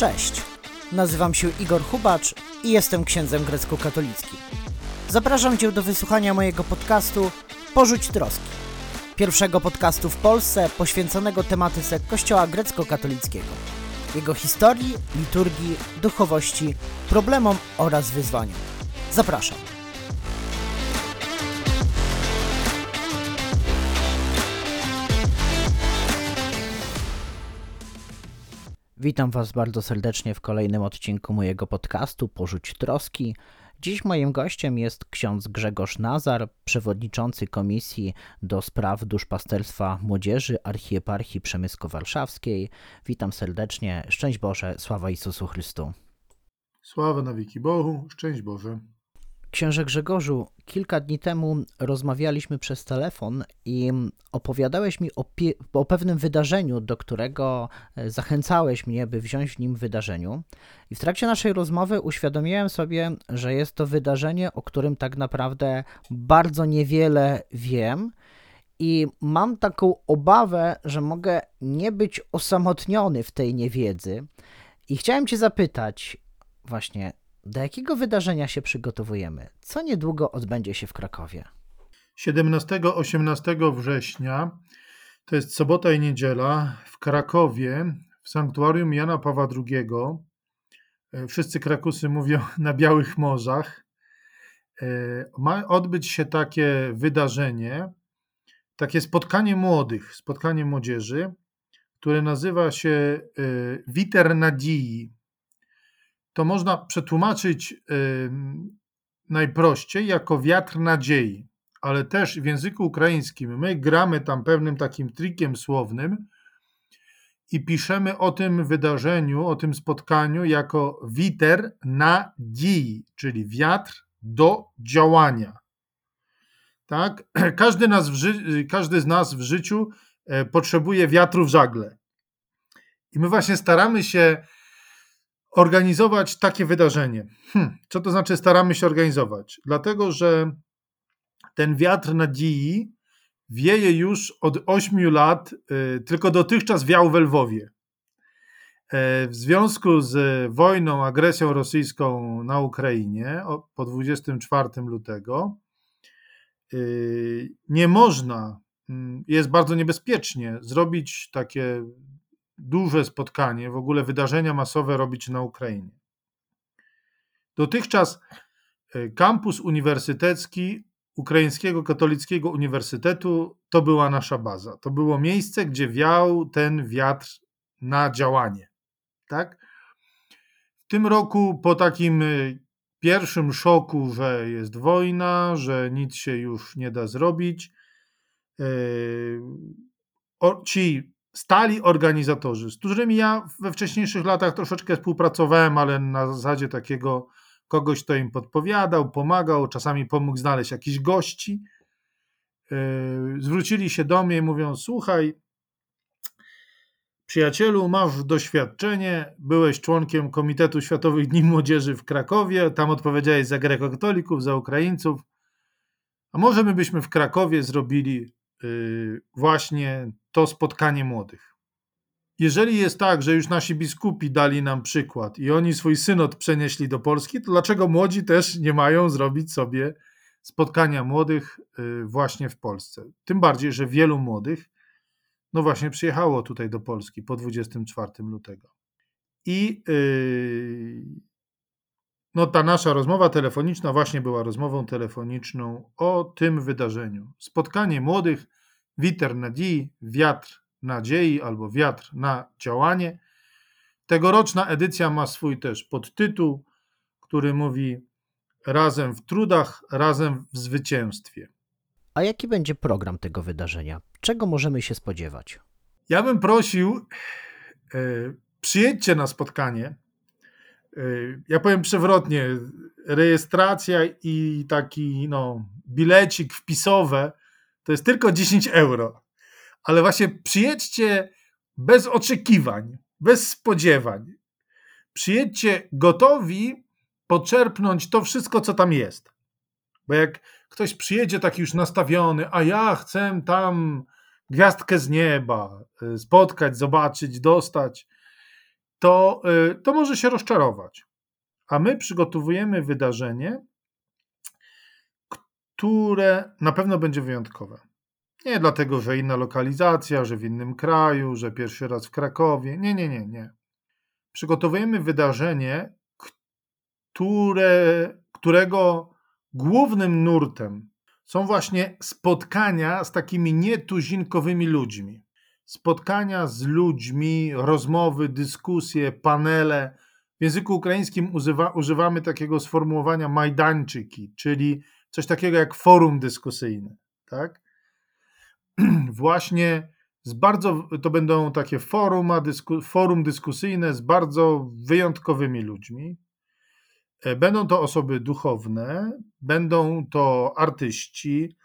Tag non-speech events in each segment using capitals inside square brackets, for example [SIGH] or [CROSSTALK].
Cześć, nazywam się Igor Hubacz i jestem księdzem grecko-katolickim. Zapraszam Cię do wysłuchania mojego podcastu Porzuć troski. Pierwszego podcastu w Polsce poświęconego tematyce Kościoła grecko-katolickiego, jego historii, liturgii, duchowości, problemom oraz wyzwaniom. Zapraszam. Witam Was bardzo serdecznie w kolejnym odcinku mojego podcastu Porzuć Troski. Dziś moim gościem jest ksiądz Grzegorz Nazar, przewodniczący Komisji do Spraw Duszpasterstwa Młodzieży Archieparchii Przemysko-Warszawskiej. Witam serdecznie. Szczęść Boże, sława Jezusu Chrystu. Sława na wieki Bogu, szczęść Boże. Księże Grzegorzu, kilka dni temu rozmawialiśmy przez telefon i opowiadałeś mi o, o, pewnym wydarzeniu, do którego e, zachęcałeś mnie, by wziąć w nim wydarzeniu. I w trakcie naszej rozmowy uświadomiłem sobie, że jest to wydarzenie, o którym tak naprawdę bardzo niewiele wiem. I mam taką obawę, że mogę nie być osamotniony w tej niewiedzy. I chciałem Cię zapytać, właśnie, do jakiego wydarzenia się przygotowujemy? Co niedługo odbędzie się w Krakowie? 17-18 września, to jest sobota i niedziela, w Krakowie, w sanktuarium Jana Pawła II. E, wszyscy Krakusy mówią [LAUGHS] na Białych Morzach. E, ma odbyć się takie wydarzenie, takie spotkanie młodych, spotkanie młodzieży, które nazywa się e, Witer Nadii to można przetłumaczyć najprościej jako wiatr nadziei, ale też w języku ukraińskim my gramy tam pewnym takim trikiem słownym i piszemy o tym wydarzeniu, o tym spotkaniu jako witer na dii, czyli wiatr do działania. Tak? [CLEARS THROAT] Każdy, nas ży- każdy z nas w życiu e, potrzebuje wiatru w żagle. I my właśnie staramy się organizować takie wydarzenie. Hm, co to znaczy staramy się organizować? Dlatego, że ten wiatr nadziei wieje już od 8 lat, y, tylko dotychczas wiał w Lwowie. E, w związku z wojną, agresją rosyjską na Ukrainie po 24 lutego y, nie można, mm, jest bardzo niebezpiecznie zrobić takie duże spotkanie, w ogóle wydarzenia masowe robić na Ukrainie. Dotychczas e, kampus uniwersytecki Ukraińskiego Katolickiego Uniwersytetu to była nasza baza. To było miejsce, gdzie wiał ten wiatr na działanie. Tak? W tym roku, po takim e, pierwszym szoku, że jest wojna, że nic się już nie da zrobić, e, ci stali organizatorzy, z którymi ja we wcześniejszych latach troszeczkę współpracowałem, ale na zasadzie takiego kogoś, kto im podpowiadał, pomagał, czasami pomógł znaleźć jakichś gości. Yy, zwrócili się do mnie i mówią: Słuchaj, przyjacielu, masz doświadczenie, byłeś członkiem Komitetu Światowych Dni Młodzieży w Krakowie, tam odpowiedziałeś za grekokatolików, za Ukraińców. A może my byśmy w Krakowie zrobili właśnie to spotkanie młodych. Jeżeli jest tak, że już nasi biskupi dali nam przykład i oni swój synod przenieśli do Polski, to dlaczego młodzi też nie mają zrobić sobie spotkania młodych y, właśnie w Polsce? Tym bardziej, że wielu młodych no właśnie przyjechało tutaj do Polski po 24 lutego. I yy, no ta nasza rozmowa telefoniczna właśnie była rozmową telefoniczną o tym wydarzeniu. Spotkanie młodych Witer Nadii, Wiatr Nadziei albo Wiatr na działanie. Tegoroczna edycja ma swój też podtytuł, który mówi Razem w trudach, razem w zwycięstwie. A jaki będzie program tego wydarzenia? Czego możemy się spodziewać? Ja bym prosił, e, przyjedźcie na spotkanie. E, ja powiem przewrotnie, rejestracja i taki no, bilecik wpisowe to jest tylko 10 euro. Ale właśnie przyjedźcie bez oczekiwań, bez spodziewań. Przyjedźcie gotowi poczerpnąć to wszystko, co tam jest. Bo jak ktoś przyjedzie taki już nastawiony, a ja chcę tam gwiazdkę z nieba y, spotkać, zobaczyć, dostać, to, y, to może się rozczarować. A my przygotowujemy wydarzenie, które na pewno będzie wyjątkowe. Nie dlatego, że inna lokalizacja, że w innym kraju, że pierwszy raz w Krakowie. Nie, nie, nie, nie. Przygotowujemy wydarzenie, które, którego głównym nurtem są właśnie spotkania z takimi nietuzinkowymi ludźmi. Spotkania z ludźmi, rozmowy, dyskusje, panele. W języku ukraińskim używa, używamy takiego sformułowania majdańczyki, czyli coś takiego jak forum dyskusyjne. Tak? [CLEARS THROAT] Właśnie z bardzo, to będą takie forum, dysku, forum dyskusyjne z bardzo wyjątkowymi ludźmi. E, będą to osoby duchowne, będą to artyści,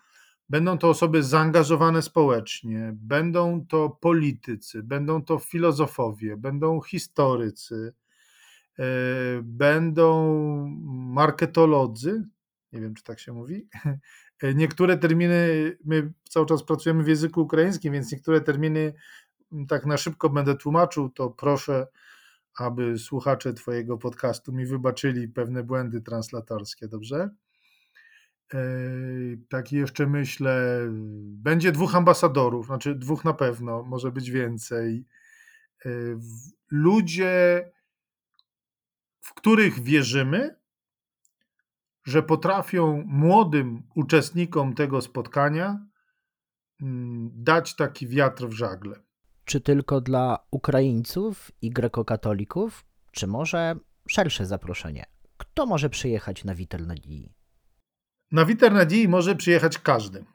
będą to osoby zaangażowane społecznie, będą to politycy, będą to filozofowie, będą historycy, e, będą marketolodzy, nie wiem czy tak się mówi. E, [LAUGHS] niektóre terminy, my cały czas pracujemy w języku ukraińskim, więc niektóre terminy tak na szybko będę tłumaczył, to proszę aby słuchacze Twojego podcastu mi wybaczyli pewne błędy translatorskie, dobrze? Tak jeszcze myślę, będzie dwóch ambasadorów, znaczy dwóch na pewno, może być więcej. E, ludzie, w których wierzymy, że potrafią młodym uczestnikom tego spotkania mm, dać taki wiatr w żagle. Czy tylko dla Ukraińców i grekokatolików, czy może szersze zaproszenie? Kto może przyjechać na Witer Nadii? Na Witer Nadii może przyjechać każdy.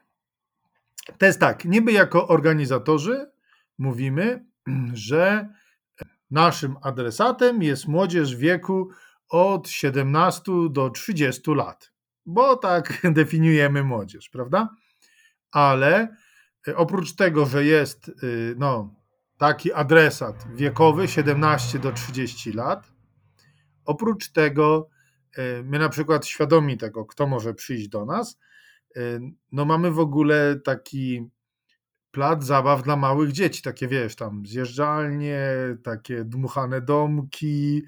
To jest tak, niby jako organizatorzy mówimy, [CLEARS THROAT] że naszym adresatem jest młodzież wieku od 17 do 30 lat, bo tak [LAUGHS] definiujemy młodzież, prawda? Ale oprócz tego, że jest y, no, taki adresat wiekowy 17 do 30 lat. Oprócz tego, e, my na przykład świadomi tego, kto może przyjść do nas, no mamy w ogóle taki plac zabaw dla małych dzieci, takie wiesz, tam zjeżdżalnie, takie dmuchane domki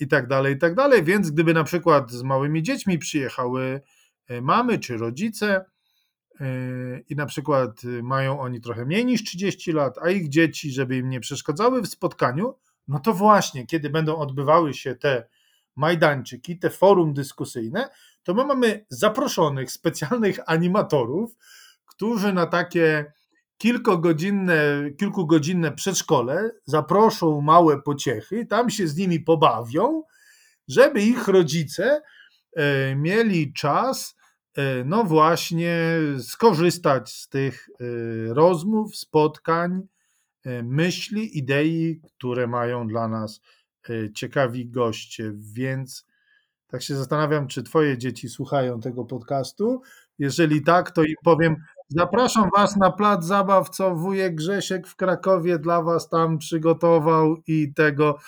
i tak dalej, i tak dalej. Więc gdyby na przykład z małymi dziećmi przyjechały mamy czy rodzice, i na przykład mają oni trochę mniej niż 30 lat, a ich dzieci, żeby im nie przeszkadzały w spotkaniu, no to właśnie, kiedy będą odbywały się te majdańczyki, te forum dyskusyjne, to my mamy zaproszonych specjalnych animatorów, którzy na takie kilkugodzinne, kilkugodzinne przedszkole zaproszą małe pociechy, tam się z nimi pobawią, żeby ich rodzice e, mieli czas E, no właśnie skorzystać z tych e, rozmów, spotkań, myśli, idei, które mają dla nas ciekawi goście. Więc tak się zastanawiam, czy Twoje dzieci słuchają tego podcastu. Jeżeli tak, to im powiem: Zapraszam Was na plac zabaw, co wujek Grzesiek w Krakowie dla Was tam przygotował i tego.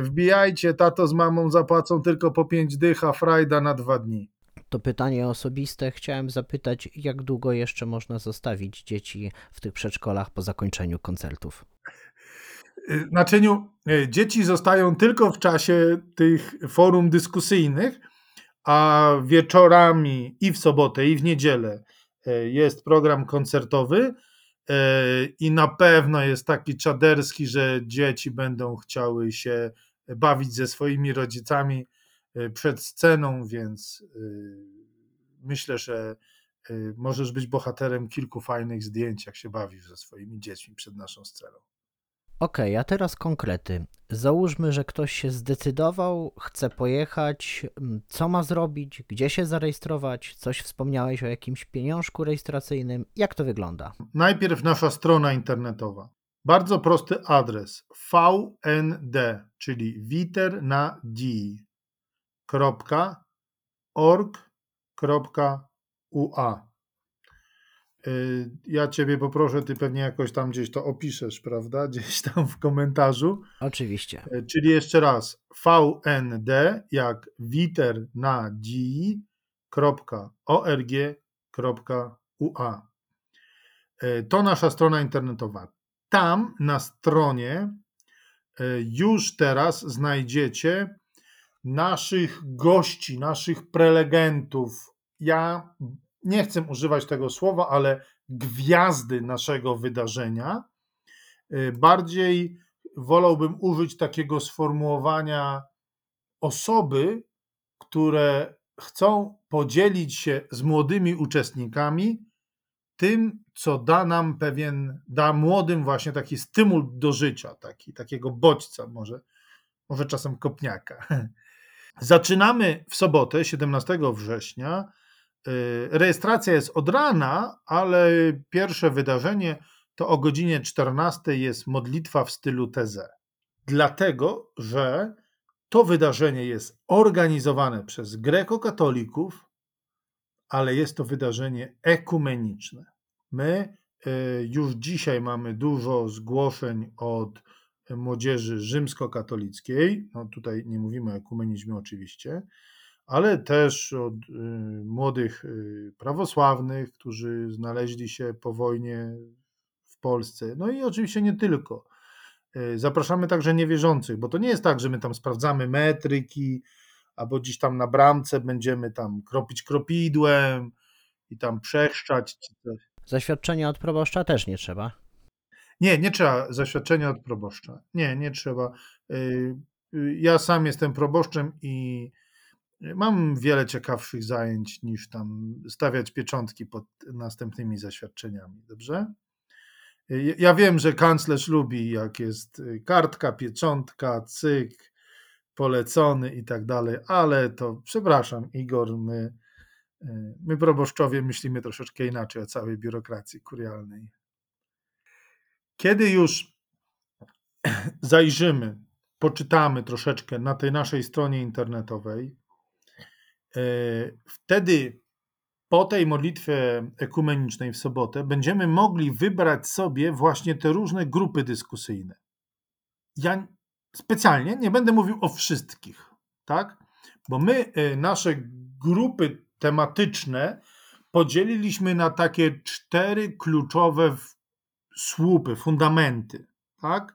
Wbijajcie, tato z mamą zapłacą tylko po pięć dych, a frajda na dwa dni to pytanie osobiste. Chciałem zapytać, jak długo jeszcze można zostawić dzieci w tych przedszkolach po zakończeniu koncertów? Naczyniu, e, dzieci zostają tylko w czasie tych forum dyskusyjnych, a wieczorami i w sobotę, i w niedzielę e, jest program koncertowy. E, I na pewno jest taki czaderski, że dzieci będą chciały się bawić ze swoimi rodzicami Y, przed sceną, więc myślę, że możesz być bohaterem kilku fajnych zdjęć, jak się bawisz ze swoimi dziećmi przed naszą sceną. Okej, a teraz konkrety. Załóżmy, że ktoś się zdecydował, chce pojechać. Mm, co ma zrobić? Gdzie się zarejestrować? Coś wspomniałeś o jakimś pieniążku rejestracyjnym. Jak to wygląda? Najpierw nasza strona internetowa. Bardzo prosty adres VND, czyli Witer na D org.ua. Y, ja Ciebie poproszę, Ty pewnie jakoś tam gdzieś to opiszesz, prawda? [LAUGHS] Gdzieś tam w komentarzu. Oczywiście. Y, czyli jeszcze raz vnd jak witer na org.ua. Y, to nasza strona internetowa. Tam na stronie już teraz znajdziecie naszych gości, naszych prelegentów. Ja nie chcę używać tego słowa, ale gwiazdy naszego wydarzenia. Bardziej wolałbym użyć takiego sformułowania osoby, które chcą podzielić się z młodymi uczestnikami tym, co da nam pewien, da młodym właśnie taki stymul do życia, taki, takiego bodźca, może, może czasem kopniaka. [LAUGHS] Zaczynamy w sobotę, 17 września. Y, rejestracja jest od rana, ale pierwsze wydarzenie to o godzinie 14 jest modlitwa w stylu TZ. Dlatego, że to wydarzenie jest organizowane przez grekokatolików, ale jest to wydarzenie ekumeniczne. My e, już dzisiaj mamy dużo zgłoszeń od młodzieży rzymskokatolickiej. No tutaj nie mówimy o ekumenizmie oczywiście, ale też od e, młodych e, prawosławnych, którzy znaleźli się po wojnie w Polsce. No i oczywiście nie tylko. Zapraszamy także niewierzących, bo to nie jest tak, że my tam sprawdzamy metryki, albo gdzieś tam na bramce będziemy tam kropić kropidłem i tam przechrzczać. Zaświadczenia od proboszcza też nie trzeba. Nie, nie trzeba zaświadczenia od proboszcza. Nie, nie trzeba. Y, y, ja sam jestem proboszczem i mam wiele ciekawszych zajęć niż tam stawiać pieczątki pod następnymi zaświadczeniami. Dobrze? Y, ja wiem, że kanclerz lubi, jak jest kartka, pieczątka, cyk, polecony i tak dalej, ale to przepraszam, Igor, my, e, my proboszczowie myślimy troszeczkę inaczej o całej biurokracji kurialnej. Kiedy już [CLEARS THROAT] zajrzymy, poczytamy troszeczkę na tej naszej stronie internetowej, wtedy po tej modlitwie ekumenicznej w sobotę będziemy mogli wybrać sobie właśnie te różne grupy dyskusyjne. Ja specjalnie nie będę mówił o wszystkich, tak? Bo my y, nasze grupy tematyczne podzieliliśmy na takie cztery kluczowe słupy, fundamenty, tak?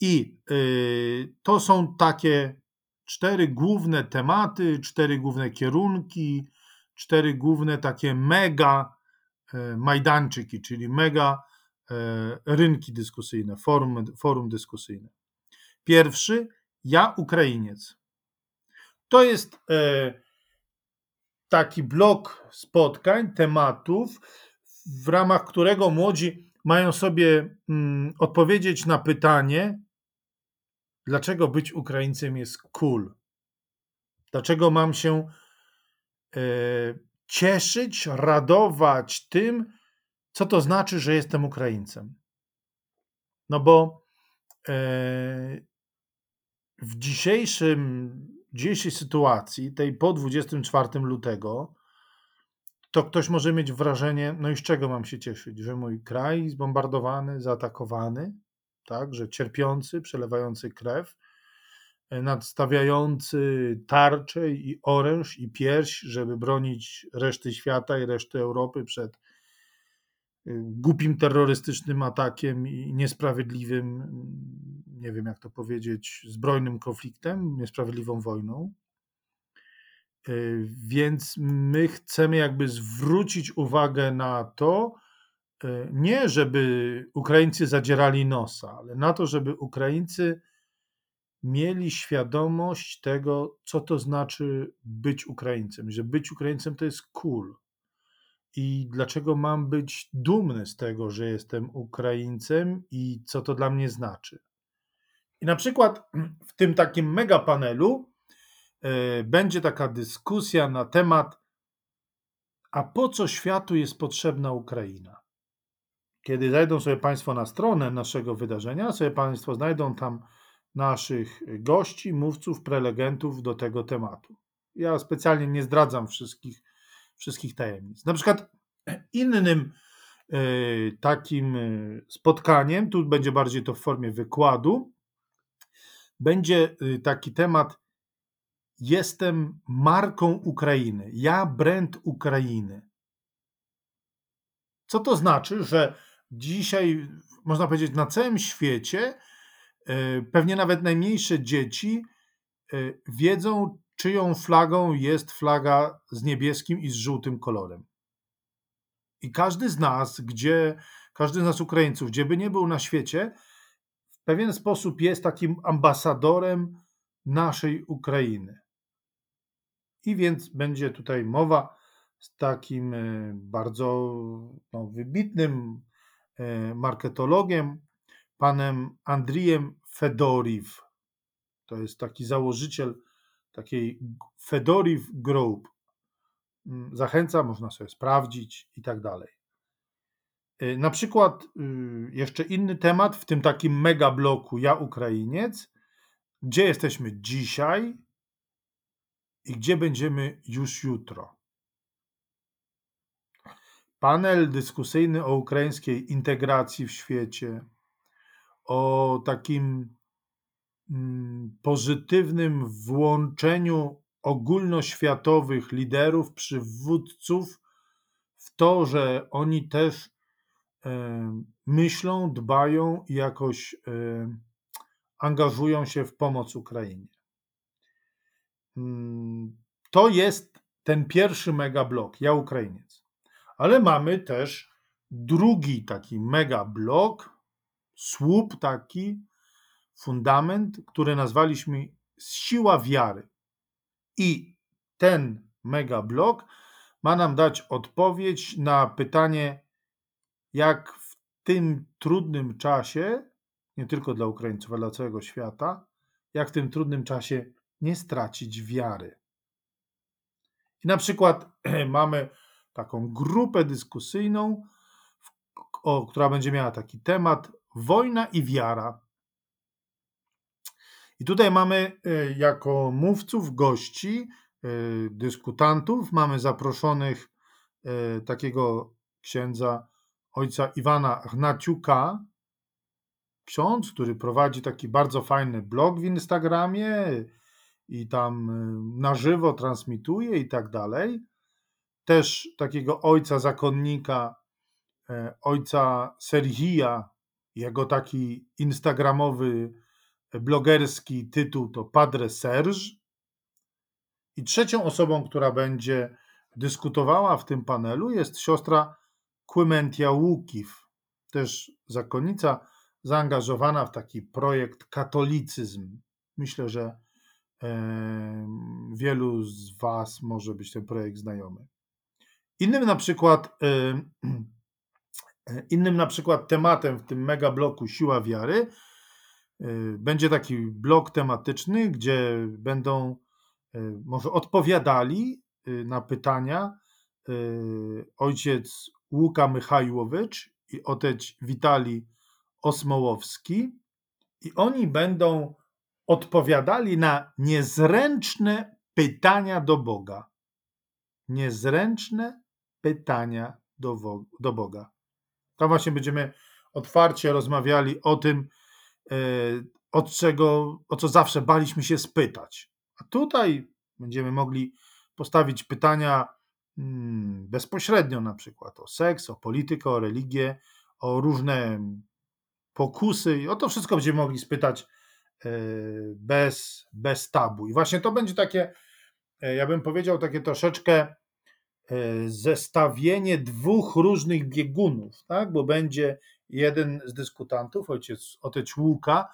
I y, to są takie cztery główne tematy, cztery główne kierunki, cztery główne takie mega y, majdanczyki, czyli mega rynki dyskusyjne, forum, forum dyskusyjne. Pierwszy, ja Ukrainiec. To jest e, taki blok spotkań, tematów, w ramach którego młodzi mają sobie mm, odpowiedzieć na pytanie, dlaczego być Ukraińcem jest cool. Dlaczego mam się e, cieszyć, radować tym, co to znaczy, że jestem Ukraińcem. No bo e, w dzisiejszym, dzisiejszej sytuacji, tej po 24 lutego, to ktoś może mieć wrażenie, no i z czego mam się cieszyć, że mój kraj zbombardowany, zaatakowany, tak, że cierpiący, przelewający krew, nadstawiający tarczę i oręż i pierś, żeby bronić reszty świata i reszty Europy przed głupim terrorystycznym atakiem i niesprawiedliwym, nie wiem jak to powiedzieć, zbrojnym konfliktem, niesprawiedliwą wojną. E, więc my chcemy jakby zwrócić uwagę na to, e, nie żeby Ukraińcy zadzierali nosa, ale na to, żeby Ukraińcy mieli świadomość tego, co to znaczy być Ukraińcem, że być Ukraińcem to jest cool, i dlaczego mam być dumny z tego, że jestem Ukraińcem i co to dla mnie znaczy. I na przykład [CLEARS THROAT] w tym takim mega panelu e, będzie taka dyskusja na temat, a po co światu jest potrzebna Ukraina? Kiedy zajdą sobie Państwo na stronę naszego wydarzenia, sobie Państwo znajdą tam naszych gości, mówców, prelegentów do tego tematu. Ja specjalnie nie zdradzam wszystkich wszystkich tajemnic. Na przykład innym e, takim e, spotkaniem, tu będzie bardziej to w formie wykładu, będzie e, taki temat Jestem marką Ukrainy. Ja brand Ukrainy. Co to znaczy, że dzisiaj, można powiedzieć, na całym świecie e, pewnie nawet najmniejsze dzieci e, wiedzą, czyją flagą jest flaga z niebieskim i z żółtym kolorem. I każdy z nas, gdzie, każdy z nas Ukraińców, gdzie by nie był na świecie, w pewien sposób jest takim ambasadorem naszej Ukrainy. I więc będzie tutaj mowa z takim e, bardzo no, wybitnym marketologiem, panem Andrijem Fedoriw. To jest taki założyciel takiej Fedoriw Group. Mm, Zachęcam, można sobie sprawdzić i tak dalej. E, Na przykład y, jeszcze inny temat w tym takim mega bloku Ja Ukrainiec, gdzie jesteśmy dzisiaj i gdzie będziemy już jutro. Panel dyskusyjny o ukraińskiej integracji w świecie, o takim mm, pozytywnym włączeniu ogólnoświatowych liderów, przywódców w to, że oni też e, myślą, dbają i jakoś e, angażują się w pomoc Ukrainie. Mm, To jest ten pierwszy megablok, ja Ukrainiec. Ale mamy też drugi taki megablok, słup taki, fundament, który nazwaliśmy siła wiary. I ten megablok ma nam dać odpowiedź na pytanie, jak w tym trudnym czasie, nie tylko dla Ukraińców, ale dla całego świata, jak w tym trudnym czasie nie stracić wiary. I na przykład [CLEARS THROAT] mamy taką grupę dyskusyjną, o, która będzie miała taki temat wojna i wiara. I tutaj mamy y, jako mówców, gości, y, dyskutantów, mamy zaproszonych y, takiego księdza ojca Iwana Gnaciuka, ksiądz, który prowadzi taki bardzo fajny blog w Instagramie i tam na żywo transmituje i tak dalej. Też takiego ojca zakonnika, e, ojca Serhija, jego taki instagramowy, e, blogerski tytuł to Padre Serge. I trzecią osobą, która będzie dyskutowała w tym panelu jest siostra Kłymentia Łukiw, też zakonnica zaangażowana w taki projekt katolicyzm. Myślę, że em, wielu z Was może być ten projekt znajomy. Innym na przykład em, innym na przykład tematem w tym mega bloku Siła Wiary y, będzie taki blok tematyczny, gdzie będą y, może odpowiadali y, na pytania y, ojciec Łuka Michajłowicz i ojciec Witali Osmołowski i oni będą odpowiadali na niezręczne pytania do Boga. Niezręczne pytania do, do Boga. Tam właśnie będziemy otwarcie rozmawiali o tym, e, od czego, o co zawsze baliśmy się spytać. A tutaj będziemy mogli postawić pytania mm, bezpośrednio, na przykład o seks, o politykę, o religię, o różne pokusy. O to wszystko będziemy mogli spytać e, bez, bez tabu. I właśnie to będzie takie, e, ja bym powiedział, takie troszeczkę zestawienie dwóch różnych biegunów, tak? bo będzie jeden z dyskutantów, ojciec, ojciec Łuka,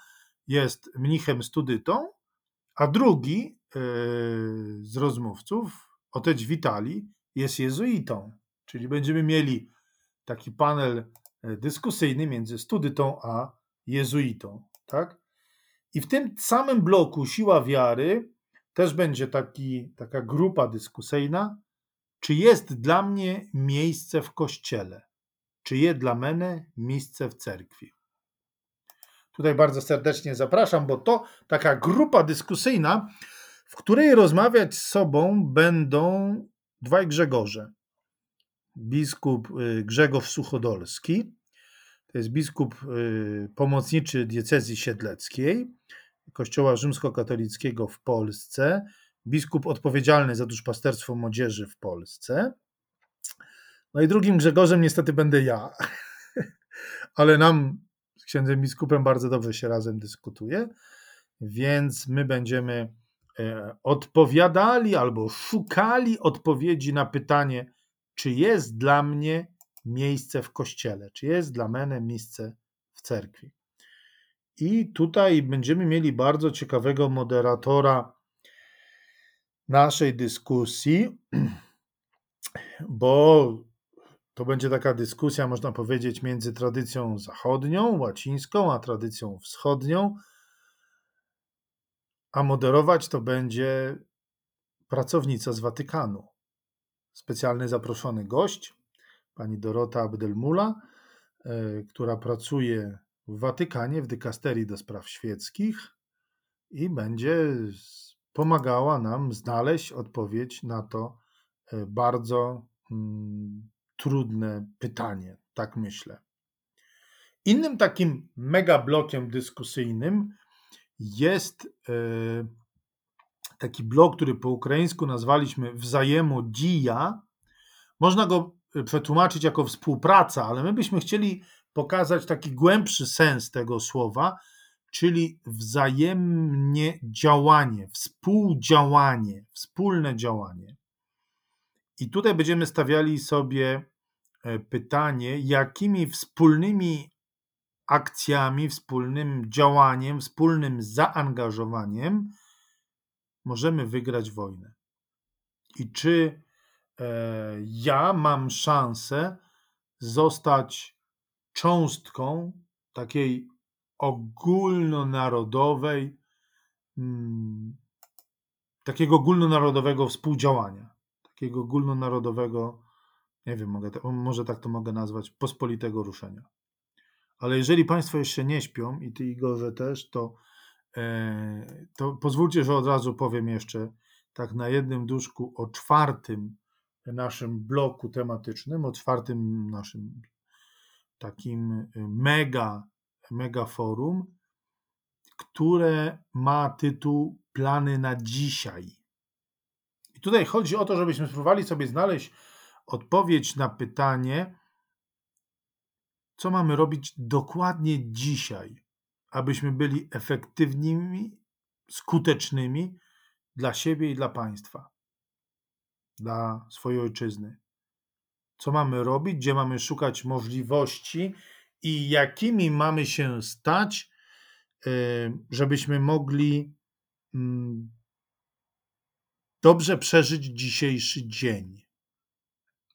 jest mnichem studytą, a drugi e, z rozmówców, ojciec Witali, jest jezuitą. Czyli będziemy mieli taki panel e, dyskusyjny między studytą a jezuitą. Tak? I w tym samym bloku Siła Wiary też będzie taki, taka grupa dyskusyjna, czy jest dla mnie miejsce w kościele, czy jest dla mnie miejsce w cerkwi. Tutaj bardzo serdecznie zapraszam, bo to taka grupa dyskusyjna, w której rozmawiać z sobą będą dwaj Grzegorze. Biskup y, Grzegorz Suchodolski, to jest biskup y, pomocniczy diecezji siedleckiej Kościoła Rzymskokatolickiego w Polsce, biskup odpowiedzialny za duszpasterstwo młodzieży w Polsce. No i drugim Grzegorzem niestety będę ja. [LAUGHS] Ale nam z księdzem biskupem bardzo dobrze się razem dyskutuje, więc my będziemy e, odpowiadali albo szukali odpowiedzi na pytanie, czy jest dla mnie miejsce w kościele, czy jest dla mnie miejsce w cerkwi. I tutaj będziemy mieli bardzo ciekawego moderatora naszej dyskusji, bo to będzie taka dyskusja, można powiedzieć, między tradycją zachodnią, łacińską, a tradycją wschodnią. A moderować to będzie pracownica z Watykanu. Specjalny zaproszony gość, pani Dorota Abdelmula, e, która pracuje w Watykanie, w dykasterii do spraw świeckich i będzie pomagała nam znaleźć odpowiedź na to e, bardzo mm, trudne pytanie, tak myślę. Innym takim mega blokiem dyskusyjnym jest e, taki blok, który po ukraińsku nazwaliśmy wzajemodija. Można go e, przetłumaczyć jako współpraca, ale my byśmy chcieli pokazać taki głębszy sens tego słowa, czyli wzajemnie działanie, współdziałanie, wspólne działanie. I tutaj będziemy stawiali sobie e, pytanie, jakimi wspólnymi akcjami, wspólnym działaniem, wspólnym zaangażowaniem możemy wygrać wojnę. I czy e, ja mam szansę zostać cząstką takiej ogólnonarodowej, mm, takiego ogólnonarodowego współdziałania, takiego ogólnonarodowego, nie wiem, mogę, może tak to mogę nazwać, pospolitego ruszenia. Ale jeżeli Państwo jeszcze nie śpią i Ty Igorze też, to, e, to pozwólcie, że od razu powiem jeszcze tak na jednym duszku o czwartym naszym bloku tematycznym, o czwartym naszym takim mega megaforum, które ma tytuł Plany na dzisiaj. I tutaj chodzi o to, żebyśmy spróbowali sobie znaleźć odpowiedź na pytanie, co mamy robić dokładnie dzisiaj, abyśmy byli efektywnymi, skutecznymi dla siebie i dla państwa, dla swojej ojczyzny. Co mamy robić, gdzie mamy szukać możliwości i jakimi mamy się stać, e, żebyśmy mogli mm, dobrze przeżyć dzisiejszy dzień.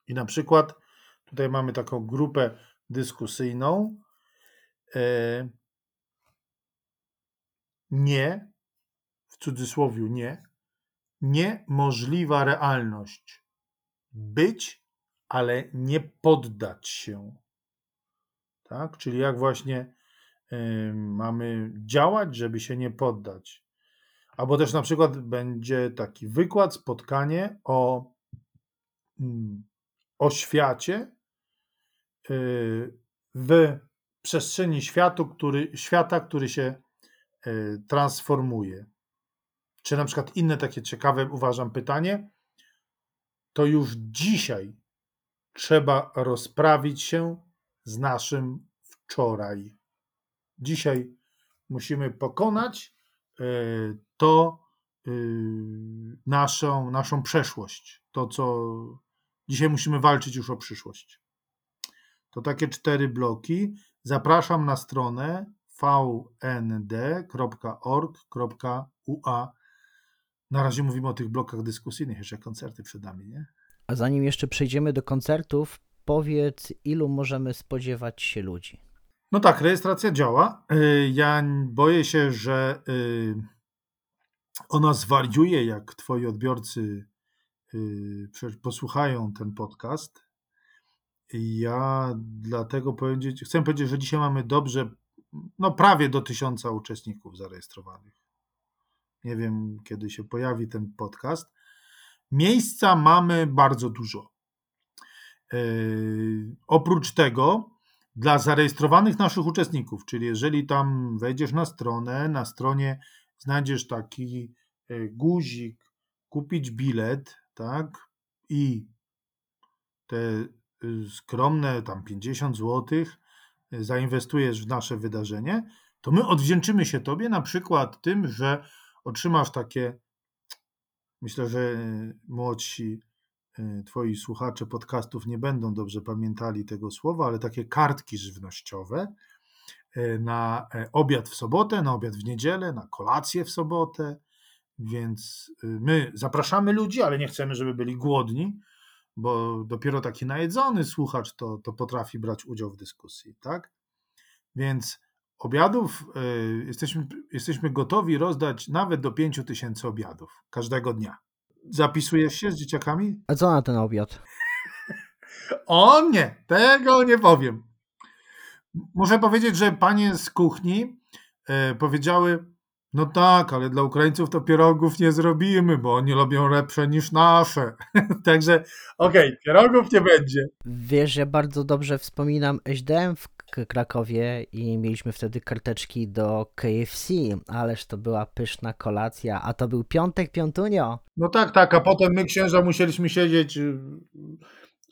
I na przykład tutaj mamy taką grupę dyskusyjną. E, nie, w cudzysłowie nie, niemożliwa realność. Być, ale nie poddać się. Tak? Czyli jak właśnie mamy działać, żeby się nie poddać. Albo też na przykład będzie taki wykład, spotkanie o, mm, o świacie y, w przestrzeni światu, który, świata, który się y, transformuje. Czy na przykład inne takie ciekawe, uważam, pytanie, to już dzisiaj trzeba rozprawić się z naszym wczoraj. Dzisiaj musimy pokonać e, to e, naszą, naszą przeszłość. To, co dzisiaj musimy walczyć już o przyszłość. To takie cztery bloki. Zapraszam na stronę vnd.org.ua. Na razie mówimy o tych blokach dyskusyjnych, jeszcze koncerty przed nami, nie? A zanim jeszcze przejdziemy do koncertów, powiedz, ilu możemy spodziewać się ludzi? No tak, rejestracja działa. Y, ja boję się, że y, ona zwariuje, jak twoi odbiorcy y, posłuchają ten podcast. Ja dlatego powiedzieć, chcę powiedzieć, że dzisiaj mamy dobrze, no prawie do tysiąca uczestników zarejestrowanych. Nie wiem, kiedy się pojawi ten podcast. Miejsca mamy bardzo dużo. Yy, oprócz tego, dla zarejestrowanych naszych uczestników, czyli jeżeli tam wejdziesz na stronę, na stronie znajdziesz taki yy, guzik, kupić bilet, tak, i te yy, skromne tam 50 zł y, zainwestujesz w nasze wydarzenie, to my odwdzięczymy się Tobie na przykład tym, że otrzymasz takie, myślę, że y, młodsi y, Twoi słuchacze podcastów nie będą dobrze pamiętali tego słowa, ale takie kartki żywnościowe y, na e, obiad w sobotę, na obiad w niedzielę, na kolację w sobotę. Więc y, my zapraszamy ludzi, ale nie chcemy, żeby byli głodni, bo dopiero taki najedzony słuchacz to, to potrafi brać udział w dyskusji, tak? Więc obiadów y, jesteśmy, jesteśmy gotowi rozdać nawet do 5 tysięcy obiadów każdego dnia. Zapisujesz się z dzieciakami? A co na ten obiad? O nie, tego nie powiem. Muszę powiedzieć, że panie z kuchni e, powiedziały, no tak, ale dla Ukraińców to pierogów nie zrobimy, bo oni lubią lepsze niż nasze. [LAUGHS] Także okej, pierogów nie będzie. Wiesz, ja bardzo dobrze wspominam SDM w Krakowie i mieliśmy wtedy karteczki do KFC, ależ to była pyszna kolacja, a to był piątek, piątunio. No tak, tak, a potem my księża musieliśmy siedzieć y,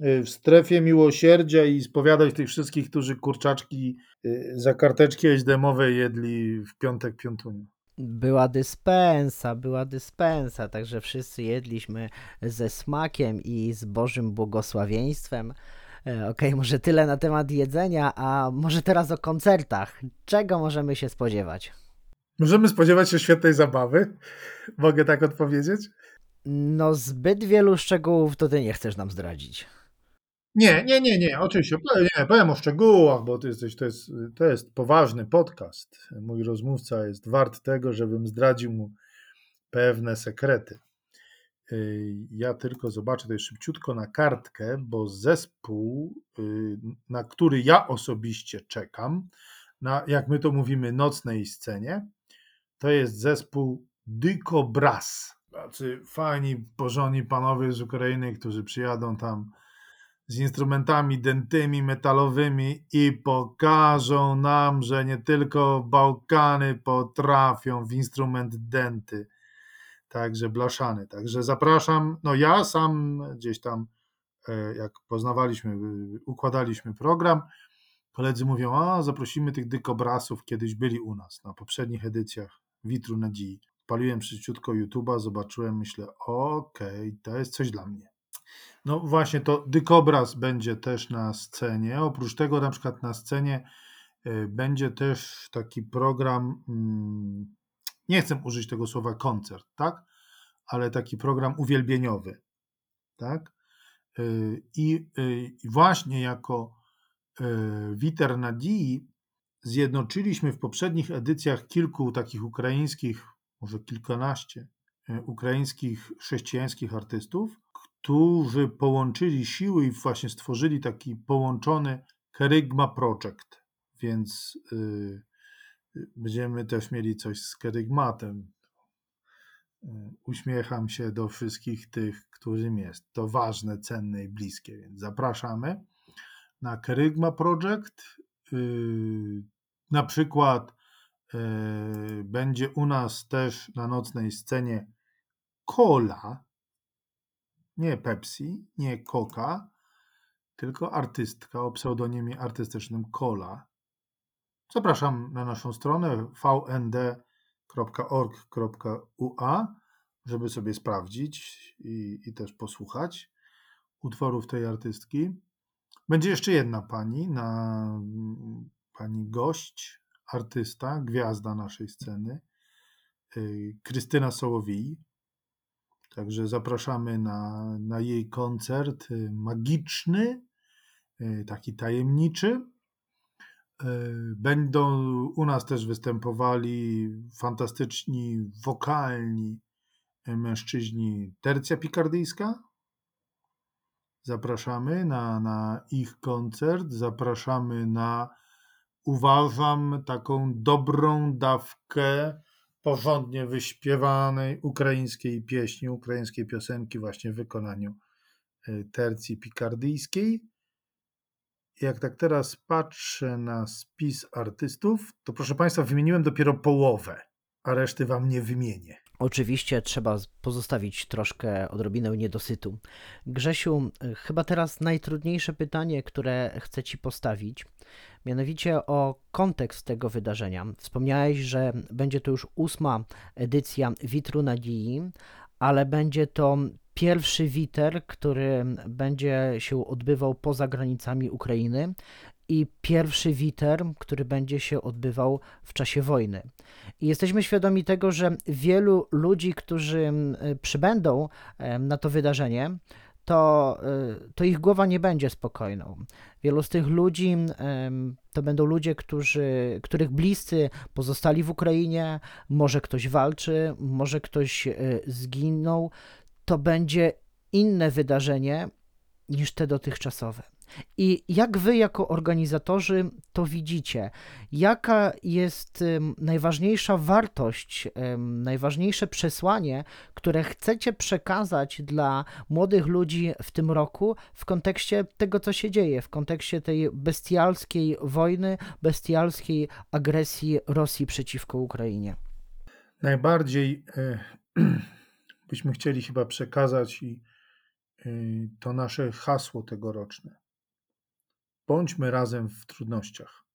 y, w strefie miłosierdzia i spowiadać tych wszystkich, którzy kurczaczki y, za karteczki SDM-owe jedli w piątek, piątuniu. Była dyspensa, była dyspensa, także wszyscy jedliśmy ze smakiem i z Bożym błogosławieństwem. E, Okej, może tyle na temat jedzenia, a może teraz o koncertach. Czego możemy się spodziewać? Możemy spodziewać się świetnej zabawy? Mogę tak odpowiedzieć? No, zbyt wielu szczegółów to ty nie chcesz nam zdradzić. Nie, nie, nie, nie, oczywiście. Powiem- Nie, powiem o szczegółach, bo to, jesteś, to, jest, to jest poważny podcast. Mój rozmówca jest wart tego, żebym zdradził mu pewne sekrety. Yy, Ja tylko zobaczę tutaj szybciutko na kartkę, bo zespół, yy, na który ja osobiście czekam, na, jak my to mówimy, nocnej scenie, to jest zespół Dykobraz. Tacy fajni, porządni panowie z Ukrainy, którzy przyjadą tam z instrumentami dętymi, metalowymi i pokażą nam, że nie tylko Bałkany potrafią w instrument dęty, także blaszany. Także zapraszam, no ja sam gdzieś tam, e, jak poznawaliśmy, y, układaliśmy program, koledzy mówią, a zaprosimy tych dykobrasów, kiedyś byli u nas na poprzednich edycjach Witru Nadziei. Paliłem szybciutko YouTube'a, zobaczyłem, myślę, okej, to jest coś dla mnie. No właśnie, to Dykobraz będzie też na scenie. Oprócz tego na przykład na scenie y, będzie też taki program, mm, nie chcę użyć tego słowa koncert, tak? Ale taki program uwielbieniowy, tak? Y, I y, i właśnie jako y, Witer Nadii zjednoczyliśmy w poprzednich edycjach kilku takich ukraińskich, może kilkanaście ukraińskich chrześcijańskich artystów, którzy połączyli siły i właśnie stworzyli taki połączony Kerygma Project. Więc będziemy też mieli coś z kerygmatem. Y, Uśmiecham się do wszystkich tych, którym jest to ważne, cenne i bliskie, więc zapraszamy na Kerygma Project. Y, Na przykład y, będzie u nas też na nocnej scenie Cola, nie Pepsi, nie Coca, tylko artystka o pseudonimie artystycznym Cola. Zapraszam na naszą stronę vnd.org.ua, żeby sobie sprawdzić i, i też posłuchać utworów tej artystki. Będzie jeszcze jedna pani, na, pani gość, artysta, gwiazda naszej sceny, y, Krystyna Sołowij. Także zapraszamy na, na jej koncert magiczny, y, taki tajemniczy. Y, Będą u nas też występowali fantastyczni, wokalni y, mężczyźni Tercja Pikardyjska. Zapraszamy na, na ich koncert. Zapraszamy na, uważam, taką dobrą dawkę porządnie wyśpiewanej ukraińskiej pieśni, ukraińskiej piosenki właśnie w wykonaniu y, tercji pikardyjskiej. Jak tak teraz patrzę na spis artystów, to proszę Państwa, wymieniłem dopiero połowę, a reszty Wam nie wymienię. Oczywiście trzeba pozostawić troszkę odrobinę niedosytu. Grzesiu, chyba teraz najtrudniejsze pytanie, które chcę Ci postawić, mianowicie o kontekst tego wydarzenia. Wspomniałeś, że będzie to już ósma edycja Witru Nadziei, ale będzie to pierwszy witer, który będzie się odbywał poza granicami Ukrainy i pierwszy witer, który będzie się odbywał w czasie wojny. I jesteśmy świadomi tego, że wielu ludzi, którzy przybędą na to wydarzenie, to, y, to ich głowa nie będzie spokojną. Wielu z tych ludzi to będą ludzie, którzy, których bliscy pozostali w Ukrainie, może ktoś walczy, może ktoś y, zginął. To będzie inne wydarzenie niż te dotychczasowe. I jak wy, jako organizatorzy, to widzicie? Jaka jest najważniejsza wartość, najważniejsze przesłanie, które chcecie przekazać dla młodych ludzi w tym roku w kontekście tego, co się dzieje, w kontekście tej bestialskiej wojny, bestialskiej agresji Rosji przeciwko Ukrainie? Najbardziej e, [CLEARS THROAT] byśmy chcieli chyba przekazać i e, to nasze hasło tegoroczne. Bądźmy razem w trudnościach.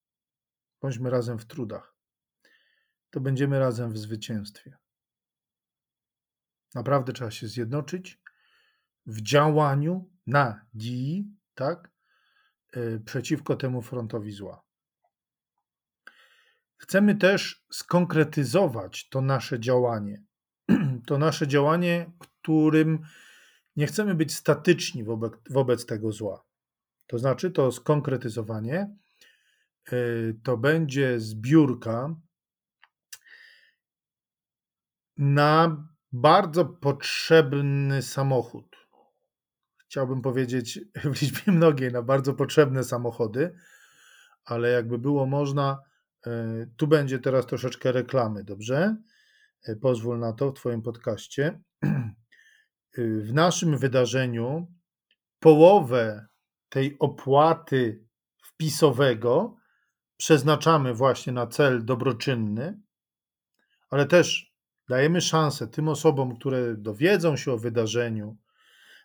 Bądźmy razem w trudach. To będziemy razem w zwycięstwie. Naprawdę trzeba się zjednoczyć w działaniu na dziś, tak, e, przeciwko temu frontowi zła. Chcemy też skonkretyzować to nasze działanie. [CLEARS THROAT] To nasze działanie, którym nie chcemy być statyczni wobec, wobec tego zła. To znaczy, to skonkretyzowanie y, to będzie zbiórka na bardzo potrzebny samochód. Chciałbym powiedzieć [LAUGHS] w liczbie mnogiej na bardzo potrzebne samochody, ale jakby było można, y, tu będzie teraz troszeczkę reklamy, dobrze? Y, Pozwól na to w Twoim podcaście. [CLEARS THROAT] Y, W naszym wydarzeniu połowę tej opłaty wpisowego przeznaczamy właśnie na cel dobroczynny, ale też dajemy szansę tym osobom, które dowiedzą się o wydarzeniu,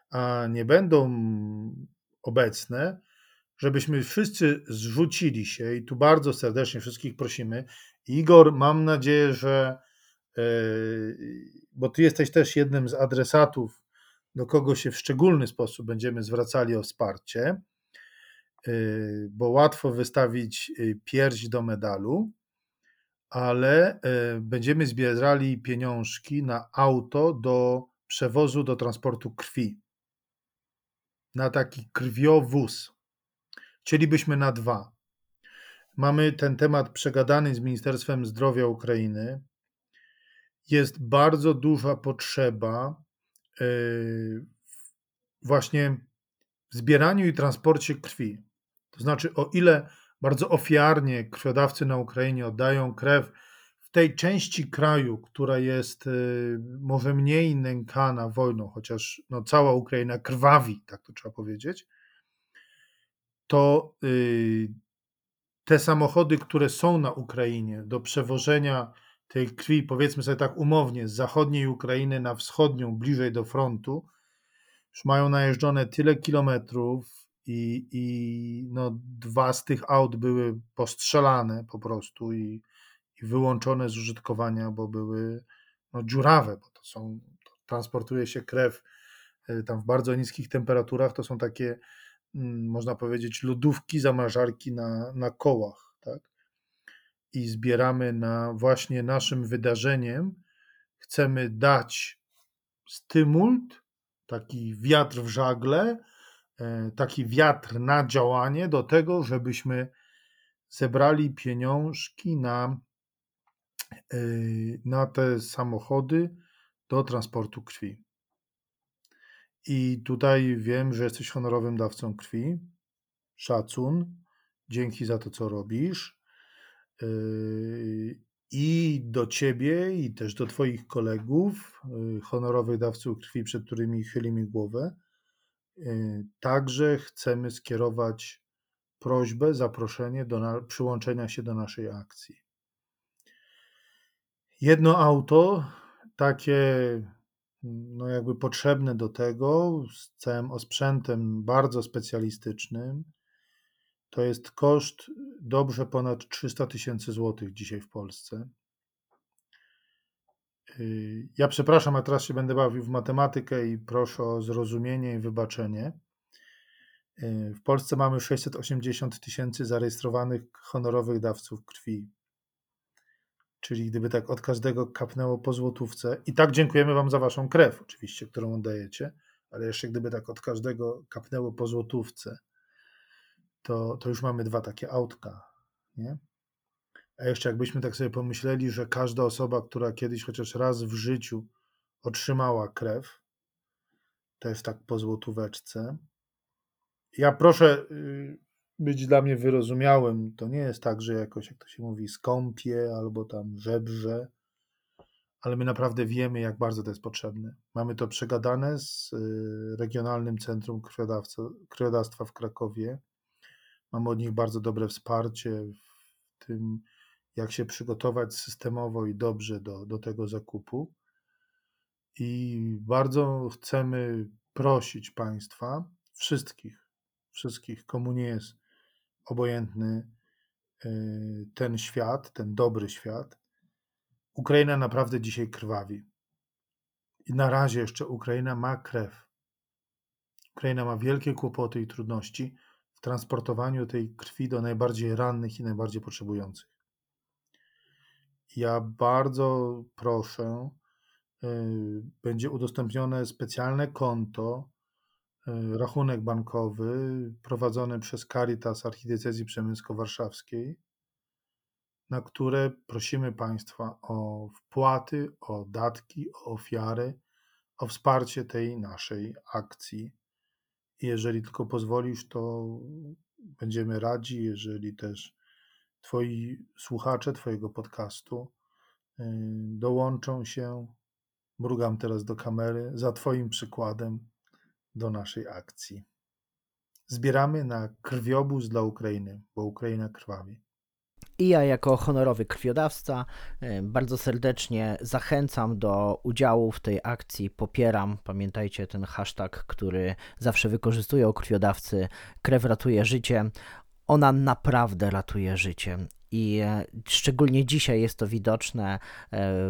a nie będą obecne, żebyśmy wszyscy zrzucili się i tu bardzo serdecznie wszystkich prosimy. Igor, mam nadzieję, że e, bo ty jesteś też jednym z adresatów, do kogo się w szczególny sposób będziemy zwracali o wsparcie, y, bo łatwo wystawić y, pierś do medalu, ale będziemy zbierali pieniążki na auto do przewozu do transportu krwi. Na taki krwiowóz. Chcielibyśmy na dwa. Mamy ten temat przegadany z Ministerstwem Zdrowia Ukrainy. Jest bardzo duża potrzeba yy, właśnie w zbieraniu i transporcie krwi. To znaczy, o ile bardzo ofiarnie krwiodawcy na Ukrainie oddają krew w tej części kraju, która jest yy, może mniej nękana wojną, chociaż no, cała Ukraina krwawi, tak to trzeba powiedzieć, to yy, te samochody, które są na Ukrainie do przewożenia tej krwi, powiedzmy sobie tak umownie, z zachodniej Ukrainy na wschodnią, bliżej do frontu, już mają najeżdżone tyle kilometrów i, i no, dwa z tych aut były postrzelane po prostu i, i wyłączone z użytkowania, bo były no, dziurawe, bo to są, to transportuje się krew y, tam w bardzo niskich temperaturach, to są takie, mm, można powiedzieć, lodówki, zamrażarki na, na kołach, tak? I zbieramy na właśnie naszym wydarzeniem, chcemy dać stymult, taki wiatr w żagle, e, taki wiatr na działanie do tego, żebyśmy zebrali pieniążki na, e, na te samochody do transportu krwi. I tutaj wiem, że jesteś honorowym dawcą krwi. Szacun. Dzięki za to, co robisz. Yy, I do ciebie, i też do Twoich kolegów, yy, honorowych dawców krwi, przed którymi chylimy głowę, yy, także chcemy skierować prośbę, zaproszenie do przyłączenia się do naszej akcji. Jedno auto takie no jakby potrzebne do tego, z całym osprzętem bardzo specjalistycznym, to jest koszt dobrze ponad 300 tysięcy złotych dzisiaj w Polsce. Y, Ja przepraszam, a teraz się będę bawił w matematykę i proszę o zrozumienie i wybaczenie. Y, W Polsce mamy 680 tysięcy zarejestrowanych honorowych dawców krwi. Czyli gdyby tak od każdego kapnęło po złotówce, i tak dziękujemy Wam za Waszą krew, oczywiście, którą oddajecie, ale jeszcze gdyby tak od każdego kapnęło po złotówce, to, to już mamy dwa takie autka, nie? A jeszcze jakbyśmy tak sobie pomyśleli, że każda osoba, która kiedyś chociaż raz w życiu otrzymała krew, też tak po złotóweczce. Ja proszę y, być dla mnie wyrozumiałym. To nie jest tak, że jakoś, jak to się mówi, skąpie albo tam żebrze, ale my naprawdę wiemy, jak bardzo to jest potrzebne. Mamy to przegadane z y, Regionalnym Centrum Krwiodawstwa w Krakowie. Mamy od nich bardzo dobre wsparcie w tym, jak się przygotować systemowo i dobrze do, do tego zakupu. I bardzo chcemy prosić Państwa, wszystkich, wszystkich, komu nie jest obojętny y, ten świat, ten dobry świat. Ukraina naprawdę dzisiaj krwawi. I na razie jeszcze Ukraina ma krew. Ukraina ma wielkie kłopoty i trudności w transportowaniu tej krwi do najbardziej rannych i najbardziej potrzebujących. Ja bardzo proszę, y, będzie udostępnione specjalne konto, y, rachunek bankowy prowadzony przez Caritas Archidiecezji Przemysko-Warszawskiej, na które prosimy Państwa o wpłaty, o datki, o ofiary, o wsparcie tej naszej akcji. Jeżeli tylko pozwolisz, to będziemy radzi, jeżeli też Twoi słuchacze Twojego podcastu y, dołączą się, mrugam teraz do kamery, za Twoim przykładem do naszej akcji. Zbieramy na krwiobóz dla Ukrainy, bo Ukraina krwawi. I ja, jako honorowy krwiodawca, e, bardzo serdecznie zachęcam do udziału w tej akcji. Popieram, pamiętajcie ten hashtag, który zawsze wykorzystują krwiodawcy: krew ratuje życie. Ona naprawdę ratuje życie. I e, szczególnie dzisiaj jest to widoczne e,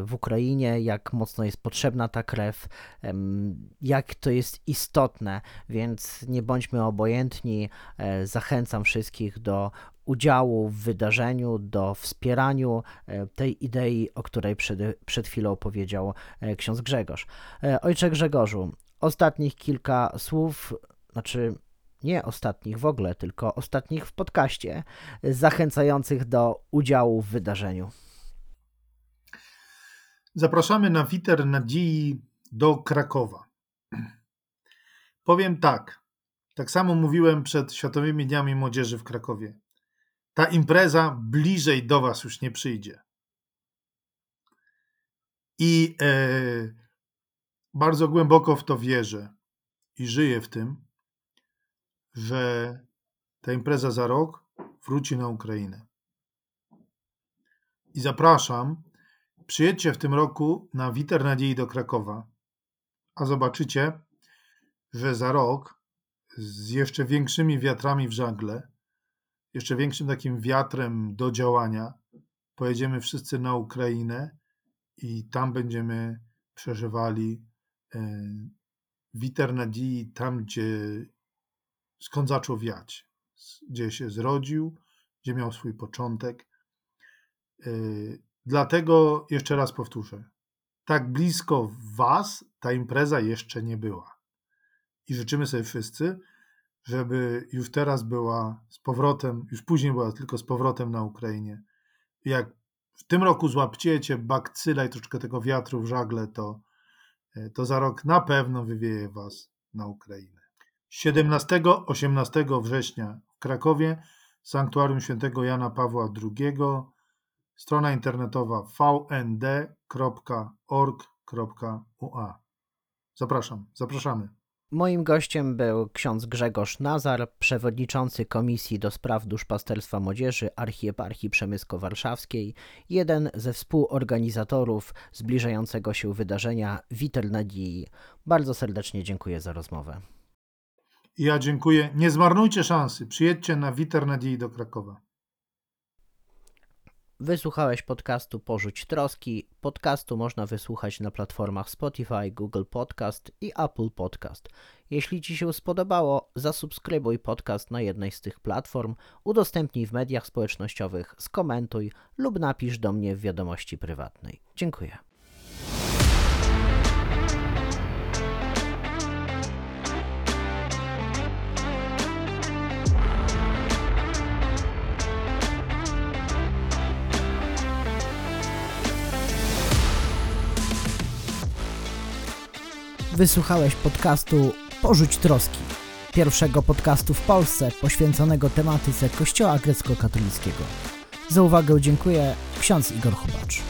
w Ukrainie, jak mocno jest potrzebna ta krew, jak to jest istotne, więc nie bądźmy obojętni. E, Zachęcam wszystkich do udziału w wydarzeniu, do wspieraniu tej idei, o której przed, przed chwilą powiedział ksiądz Grzegorz. Ojcze Grzegorzu, ostatnich kilka słów, znaczy nie ostatnich w ogóle, tylko ostatnich w podcaście, zachęcających do udziału w wydarzeniu. Zapraszamy na Witer Nadziei do Krakowa. Powiem tak, tak samo mówiłem przed Światowymi Dniami Młodzieży w Krakowie. Ta impreza bliżej do Was już nie przyjdzie. I e, bardzo głęboko w to wierzę i żyję w tym, że ta impreza za rok wróci na Ukrainę. I zapraszam, przyjedźcie w tym roku na Witer Nadziei do Krakowa, a zobaczycie, że za rok z jeszcze większymi wiatrami w żagle, jeszcze większym takim wiatrem do działania, pojedziemy wszyscy na Ukrainę i tam będziemy przeżywali e, Witer Nadziei tam, gdzie skąd zaczął wiać, gdzie się zrodził, gdzie miał swój początek. Yy, Dlatego jeszcze raz powtórzę, tak blisko Was ta impreza jeszcze nie była. I życzymy sobie wszyscy, żeby już teraz była z powrotem, już później była tylko z powrotem na Ukrainie. Jak w tym roku złapciecie bakcyla i troszkę tego wiatru w żagle, to, yy, to za rok na pewno wywieje Was na Ukrainę. 17-18 września w Krakowie, Sanktuarium Świętego Jana Pawła II, strona internetowa vnd.org.ua. Zapraszam, zapraszamy. Moim gościem był ksiądz Grzegorz Nazar, przewodniczący Komisji do Spraw Duszpasterstwa Młodzieży Archieparchii Przemysko-Warszawskiej, jeden ze współorganizatorów zbliżającego się wydarzenia Witer Nadii. Bardzo serdecznie dziękuję za rozmowę. Ja dziękuję. Nie zmarnujcie szansy. Przyjedźcie na Witer Nadziei do Krakowa. Wysłuchałeś podcastu Porzuć Troski. Podcastu można wysłuchać na platformach Spotify, Google Podcast i Apple Podcast. Jeśli Ci się spodobało, zasubskrybuj podcast na jednej z tych platform, udostępnij w mediach społecznościowych, skomentuj lub napisz do mnie w wiadomości prywatnej. Dziękuję. Wysłuchałeś podcastu Porzuć Troski, pierwszego podcastu w Polsce poświęconego tematyce Kościoła grecko-katolickiego. Za uwagę dziękuję ksiądz Igor Chubacz.